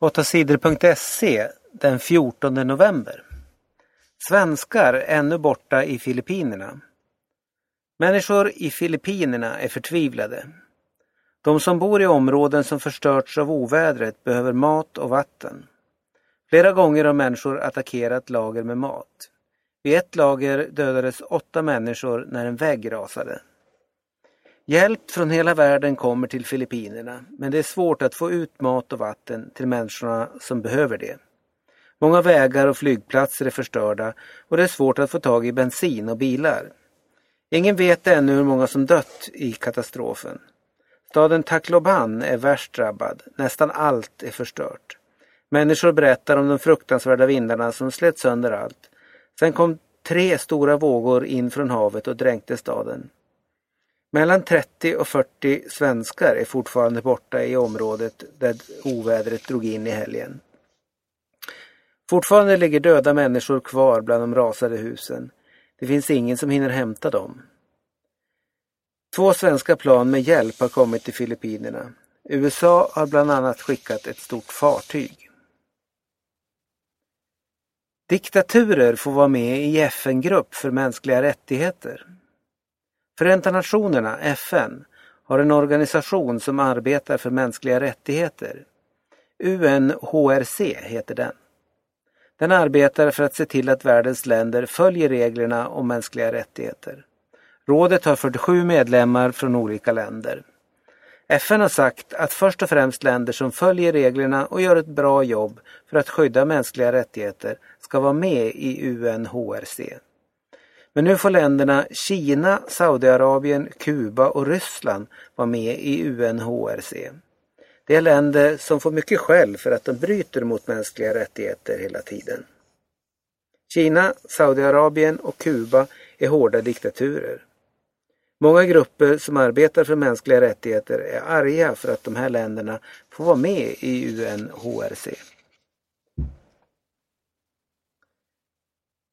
8sidor.se den 14 november. Svenskar ännu borta i Filippinerna. Människor i Filippinerna är förtvivlade. De som bor i områden som förstörts av ovädret behöver mat och vatten. Flera gånger har människor attackerat lager med mat. Vid ett lager dödades åtta människor när en vägg rasade. Hjälp från hela världen kommer till Filippinerna men det är svårt att få ut mat och vatten till människorna som behöver det. Många vägar och flygplatser är förstörda och det är svårt att få tag i bensin och bilar. Ingen vet ännu hur många som dött i katastrofen. Staden Tacloban är värst drabbad. Nästan allt är förstört. Människor berättar om de fruktansvärda vindarna som slet sönder allt. Sen kom tre stora vågor in från havet och dränkte staden. Mellan 30 och 40 svenskar är fortfarande borta i området där ovädret drog in i helgen. Fortfarande ligger döda människor kvar bland de rasade husen. Det finns ingen som hinner hämta dem. Två svenska plan med hjälp har kommit till Filippinerna. USA har bland annat skickat ett stort fartyg. Diktaturer får vara med i FN-grupp för mänskliga rättigheter. Förenta Nationerna, FN, har en organisation som arbetar för mänskliga rättigheter. UNHRC heter den. Den arbetar för att se till att världens länder följer reglerna om mänskliga rättigheter. Rådet har 47 medlemmar från olika länder. FN har sagt att först och främst länder som följer reglerna och gör ett bra jobb för att skydda mänskliga rättigheter ska vara med i UNHRC. Men nu får länderna Kina, Saudiarabien, Kuba och Ryssland vara med i UNHRC. Det är länder som får mycket skäll för att de bryter mot mänskliga rättigheter hela tiden. Kina, Saudiarabien och Kuba är hårda diktaturer. Många grupper som arbetar för mänskliga rättigheter är arga för att de här länderna får vara med i UNHRC.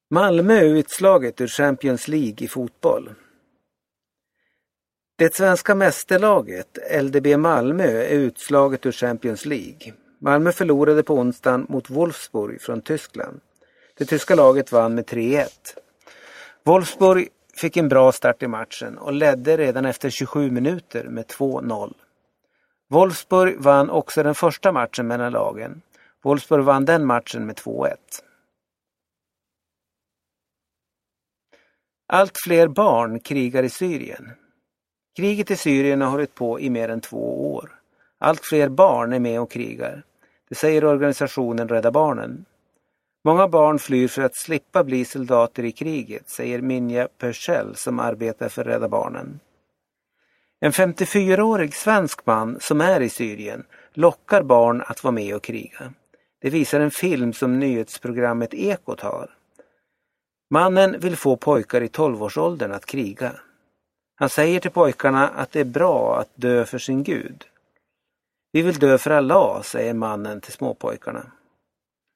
Malmö är utslaget ur Champions League i fotboll. Det svenska mästerlaget, LDB Malmö, är utslaget ur Champions League. Malmö förlorade på onsdagen mot Wolfsburg från Tyskland. Det tyska laget vann med 3-1. Wolfsburg fick en bra start i matchen och ledde redan efter 27 minuter med 2-0. Wolfsburg vann också den första matchen mellan lagen. Wolfsburg vann den matchen med 2-1. Allt fler barn krigar i Syrien. Kriget i Syrien har hållit på i mer än två år. Allt fler barn är med och krigar. Det säger organisationen Rädda Barnen. Många barn flyr för att slippa bli soldater i kriget, säger Minja Persell som arbetar för Rädda Barnen. En 54-årig svensk man som är i Syrien lockar barn att vara med och kriga. Det visar en film som nyhetsprogrammet Ekot har. Mannen vill få pojkar i tolvårsåldern att kriga. Han säger till pojkarna att det är bra att dö för sin Gud. Vi vill dö för Allah, säger mannen till småpojkarna.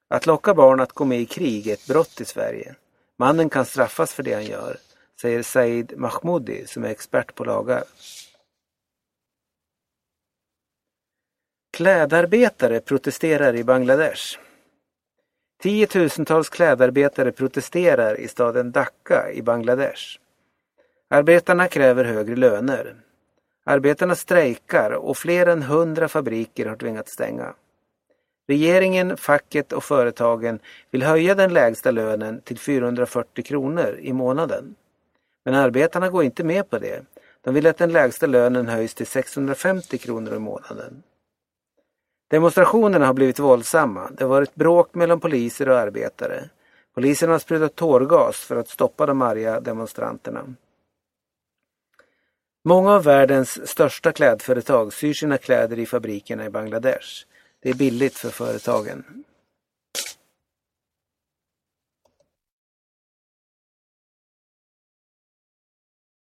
Att locka barn att gå med i krig är ett brott i Sverige. Mannen kan straffas för det han gör, säger Said Mahmoudi som är expert på lagar. Klädarbetare protesterar i Bangladesh. Tiotusentals klädarbetare protesterar i staden Dhaka i Bangladesh. Arbetarna kräver högre löner. Arbetarna strejkar och fler än hundra fabriker har tvingats stänga. Regeringen, facket och företagen vill höja den lägsta lönen till 440 kronor i månaden. Men arbetarna går inte med på det. De vill att den lägsta lönen höjs till 650 kronor i månaden. Demonstrationerna har blivit våldsamma. Det har varit bråk mellan poliser och arbetare. Polisen har sprutat tårgas för att stoppa de arga demonstranterna. Många av världens största klädföretag syr sina kläder i fabrikerna i Bangladesh. Det är billigt för företagen.